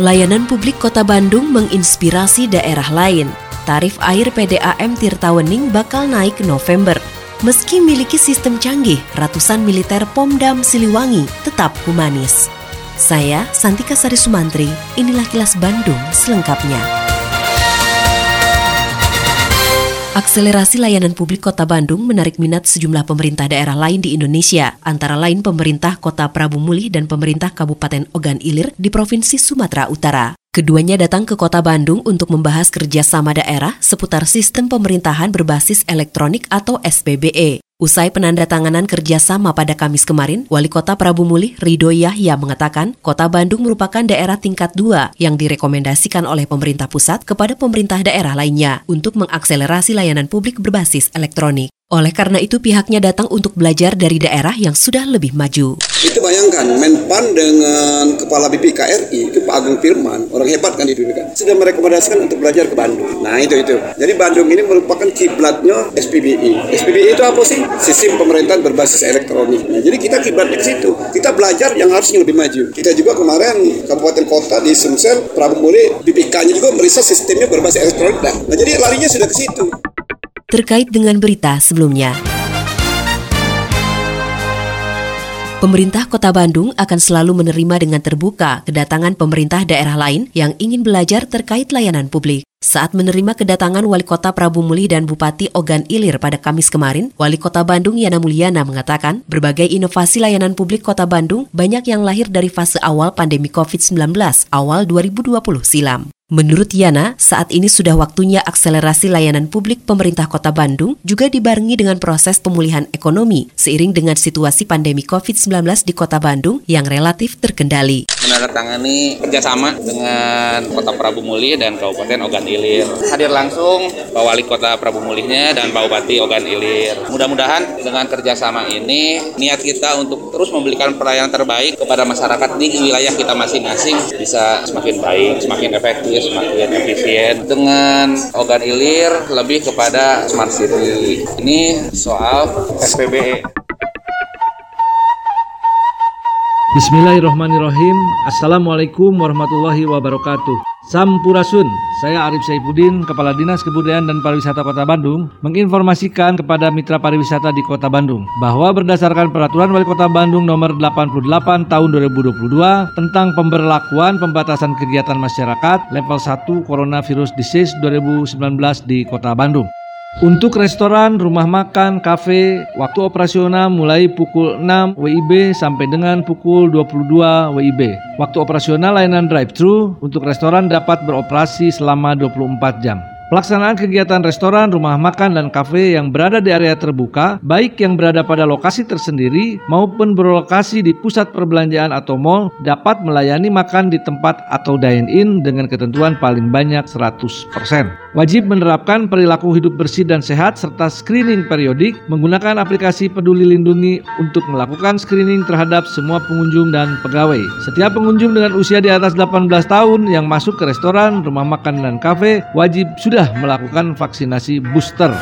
Layanan publik Kota Bandung menginspirasi daerah lain. Tarif air PDAM Tirtawening bakal naik November. Meski miliki sistem canggih, ratusan militer Pomdam Siliwangi tetap humanis. Saya Santika Sari Sumantri, inilah kilas Bandung selengkapnya. Akselerasi layanan publik Kota Bandung menarik minat sejumlah pemerintah daerah lain di Indonesia, antara lain pemerintah Kota Prabu Muli dan pemerintah Kabupaten Ogan Ilir di Provinsi Sumatera Utara. Keduanya datang ke Kota Bandung untuk membahas kerjasama daerah seputar sistem pemerintahan berbasis elektronik atau SPBE. Usai penandatanganan kerjasama pada Kamis kemarin, Wali Kota Prabu Muli Rido Yahya mengatakan Kota Bandung merupakan daerah tingkat dua yang direkomendasikan oleh pemerintah pusat kepada pemerintah daerah lainnya untuk mengakselerasi layanan publik berbasis elektronik. Oleh karena itu pihaknya datang untuk belajar dari daerah yang sudah lebih maju. Itu bayangkan Menpan dengan Kepala BPKRI itu Pak Agung Firman, orang hebat kan di dunia kan, sudah merekomendasikan untuk belajar ke Bandung. Nah itu itu. Jadi Bandung ini merupakan kiblatnya SPBI. SPBI itu apa sih? Sistem pemerintahan berbasis elektronik. Nah, jadi kita kiblatnya ke situ. Kita belajar yang harusnya lebih maju. Kita juga kemarin kabupaten kota di Sumsel, Prabu Muli, BPK-nya juga merisa sistemnya berbasis elektronik. Nah, jadi larinya sudah ke situ terkait dengan berita sebelumnya. Pemerintah Kota Bandung akan selalu menerima dengan terbuka kedatangan pemerintah daerah lain yang ingin belajar terkait layanan publik. Saat menerima kedatangan Wali Kota Prabu Muli dan Bupati Ogan Ilir pada Kamis kemarin, Wali Kota Bandung Yana Mulyana mengatakan berbagai inovasi layanan publik Kota Bandung banyak yang lahir dari fase awal pandemi COVID-19 awal 2020 silam. Menurut Yana, saat ini sudah waktunya akselerasi layanan publik pemerintah Kota Bandung juga dibarengi dengan proses pemulihan ekonomi seiring dengan situasi pandemi COVID-19 di Kota Bandung yang relatif terkendali. Menandatangani kerjasama dengan Kota Prabu Muli dan Kabupaten Ogan Ilir. Hadir langsung Pak Wali Kota Prabu Mulihnya dan Pak Bupati Ogan Ilir. Mudah-mudahan dengan kerjasama ini niat kita untuk terus memberikan pelayanan terbaik kepada masyarakat di wilayah kita masing-masing bisa semakin baik, semakin efektif semakin efisien. Dengan Ogan Ilir lebih kepada smart city. Ini soal SPBE. Bismillahirrahmanirrahim. Assalamualaikum warahmatullahi wabarakatuh. Sampurasun, saya Arif Saifuddin, Kepala Dinas Kebudayaan dan Pariwisata Kota Bandung, menginformasikan kepada mitra pariwisata di Kota Bandung bahwa berdasarkan Peraturan Wali Kota Bandung Nomor 88 Tahun 2022 tentang pemberlakuan pembatasan kegiatan masyarakat level 1 Coronavirus Disease 2019 di Kota Bandung. Untuk restoran, rumah makan, kafe, waktu operasional mulai pukul 6 WIB sampai dengan pukul 22 WIB. Waktu operasional layanan drive-thru untuk restoran dapat beroperasi selama 24 jam. Pelaksanaan kegiatan restoran, rumah makan, dan kafe yang berada di area terbuka, baik yang berada pada lokasi tersendiri maupun berlokasi di pusat perbelanjaan atau mall, dapat melayani makan di tempat atau dine-in dengan ketentuan paling banyak 100%. Wajib menerapkan perilaku hidup bersih dan sehat serta screening periodik menggunakan aplikasi Peduli Lindungi untuk melakukan screening terhadap semua pengunjung dan pegawai. Setiap pengunjung dengan usia di atas 18 tahun yang masuk ke restoran, rumah makan, dan kafe wajib sudah melakukan vaksinasi booster.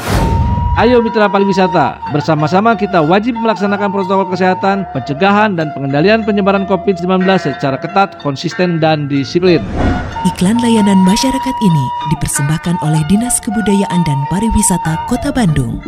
Ayo mitra pariwisata, bersama-sama kita wajib melaksanakan protokol kesehatan, pencegahan, dan pengendalian penyebaran COVID-19 secara ketat, konsisten, dan disiplin. Iklan layanan masyarakat ini dipersembahkan oleh Dinas Kebudayaan dan Pariwisata Kota Bandung.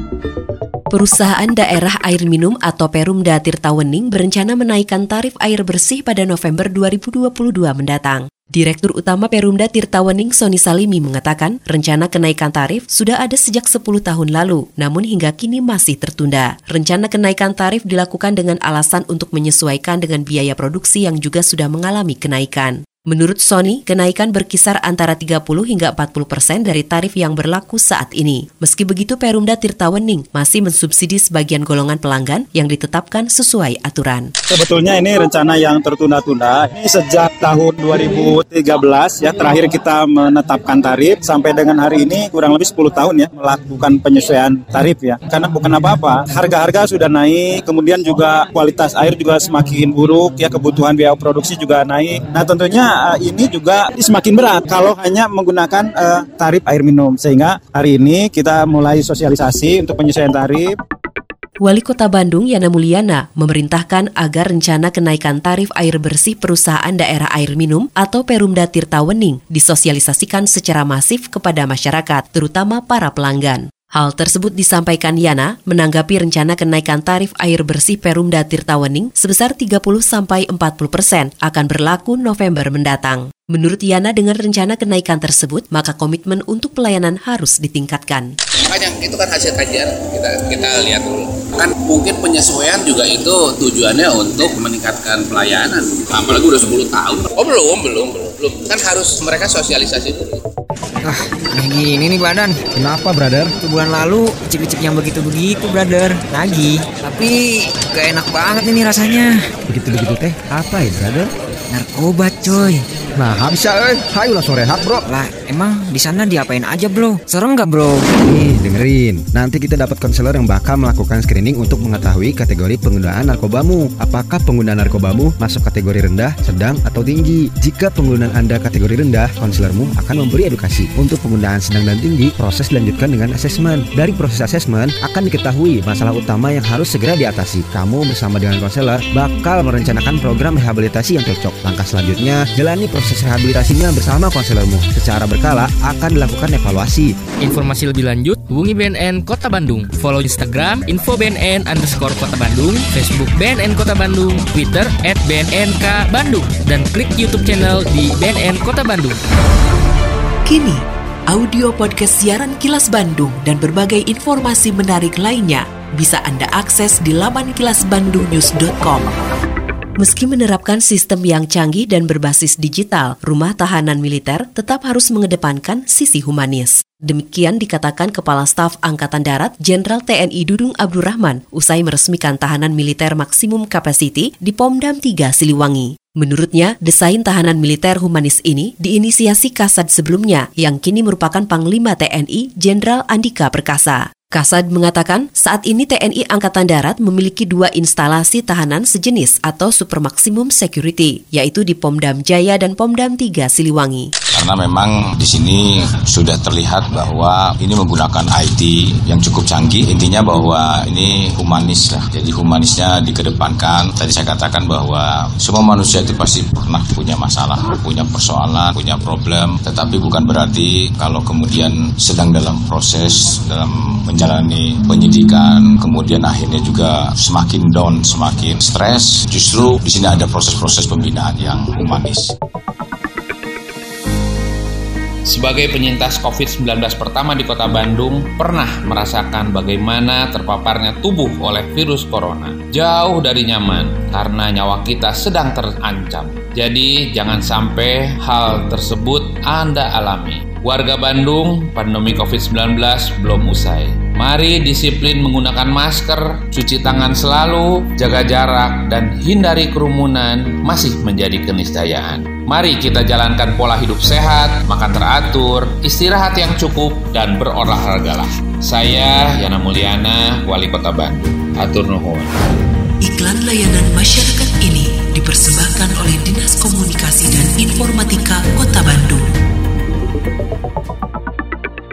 Perusahaan Daerah Air Minum atau Perumda Tirtawening berencana menaikkan tarif air bersih pada November 2022 mendatang. Direktur Utama Perumda Tirtawening Soni Salimi mengatakan rencana kenaikan tarif sudah ada sejak 10 tahun lalu, namun hingga kini masih tertunda. Rencana kenaikan tarif dilakukan dengan alasan untuk menyesuaikan dengan biaya produksi yang juga sudah mengalami kenaikan. Menurut Sony, kenaikan berkisar antara 30 hingga 40 persen dari tarif yang berlaku saat ini. Meski begitu, Perumda Tirtawening masih mensubsidi sebagian golongan pelanggan yang ditetapkan sesuai aturan. Sebetulnya ini rencana yang tertunda-tunda. Sejak tahun 2013 ya terakhir kita menetapkan tarif sampai dengan hari ini kurang lebih 10 tahun ya melakukan penyesuaian tarif ya. Karena bukan apa-apa, harga-harga sudah naik, kemudian juga kualitas air juga semakin buruk ya, kebutuhan biaya produksi juga naik. Nah, tentunya uh, ini juga semakin berat kalau hanya menggunakan uh, tarif air minum. Sehingga hari ini kita mulai sosialisasi untuk penyesuaian tarif. Wali Kota Bandung Yana Mulyana memerintahkan agar rencana kenaikan tarif air bersih perusahaan daerah air minum atau Perumda Tirtawening disosialisasikan secara masif kepada masyarakat, terutama para pelanggan. Hal tersebut disampaikan Yana menanggapi rencana kenaikan tarif air bersih Perumda Tirtawening sebesar 30 sampai 40 persen akan berlaku November mendatang. Menurut Yana dengan rencana kenaikan tersebut, maka komitmen untuk pelayanan harus ditingkatkan. Itu kan hasil kajian kita kita lihat dulu. Kan mungkin penyesuaian juga itu tujuannya untuk meningkatkan pelayanan. Apalagi udah 10 tahun. Oh belum, belum, belum. Belum. Kan harus mereka sosialisasi dulu. Ah, nah gini nih badan. Kenapa, brother? Itu bulan lalu cicik-cicik yang begitu-begitu, brother. Lagi. Tapi gak enak banget ini rasanya. Begitu-begitu teh, apa ya, brother? Narkoba, coy. Nah, bisa eh. Hayu langsung rehat, bro. Lah, emang di sana diapain aja, bro? Serem nggak, bro? Nih, dengerin. Nanti kita dapat konselor yang bakal melakukan screening untuk mengetahui kategori penggunaan narkobamu. Apakah penggunaan narkobamu masuk kategori rendah, sedang, atau tinggi? Jika penggunaan Anda kategori rendah, konselormu akan memberi edukasi. Untuk penggunaan sedang dan tinggi, proses dilanjutkan dengan asesmen. Dari proses asesmen akan diketahui masalah utama yang harus segera diatasi. Kamu bersama dengan konselor bakal merencanakan program rehabilitasi yang cocok. Langkah selanjutnya, jalani proses rehabilitasinya bersama konselormu. Secara berkala akan dilakukan evaluasi. Informasi lebih lanjut, hubungi BNN Kota Bandung. Follow Instagram, info BNN underscore Kota Bandung, Facebook BNN Kota Bandung, Twitter at BNNK Bandung, dan klik YouTube channel di BNN Kota Bandung. Kini, audio podcast siaran Kilas Bandung dan berbagai informasi menarik lainnya bisa Anda akses di laman kilasbandungnews.com. Meski menerapkan sistem yang canggih dan berbasis digital, rumah tahanan militer tetap harus mengedepankan sisi humanis. Demikian dikatakan Kepala Staf Angkatan Darat Jenderal TNI Dudung Abdurrahman usai meresmikan tahanan militer maksimum capacity di Pomdam 3 Siliwangi. Menurutnya, desain tahanan militer humanis ini diinisiasi Kasad sebelumnya yang kini merupakan Panglima TNI Jenderal Andika Perkasa. Kasad mengatakan saat ini TNI Angkatan Darat memiliki dua instalasi tahanan sejenis atau super maksimum security, yaitu di Pomdam Jaya dan Pomdam 3 Siliwangi. Karena memang di sini sudah terlihat bahwa ini menggunakan IT yang cukup canggih. Intinya bahwa ini humanis lah. Jadi humanisnya dikedepankan. Tadi saya katakan bahwa semua manusia itu pasti pernah punya masalah, punya persoalan, punya problem. Tetapi bukan berarti kalau kemudian sedang dalam proses dalam menjalani penyidikan, kemudian akhirnya juga semakin down, semakin stres. Justru di sini ada proses-proses pembinaan yang humanis. Sebagai penyintas COVID-19 pertama di kota Bandung, pernah merasakan bagaimana terpaparnya tubuh oleh virus corona. Jauh dari nyaman, karena nyawa kita sedang terancam. Jadi, jangan sampai hal tersebut Anda alami. Warga Bandung, pandemi COVID-19 belum usai. Mari disiplin menggunakan masker, cuci tangan selalu, jaga jarak, dan hindari kerumunan masih menjadi keniscayaan. Mari kita jalankan pola hidup sehat, makan teratur, istirahat yang cukup, dan berolahragalah. Saya Yana Mulyana, Wali Kota Bandung. Atur nuhun. Iklan layanan masyarakat ini dipersembahkan oleh Dinas Komunikasi dan Informatika Kota Bandung.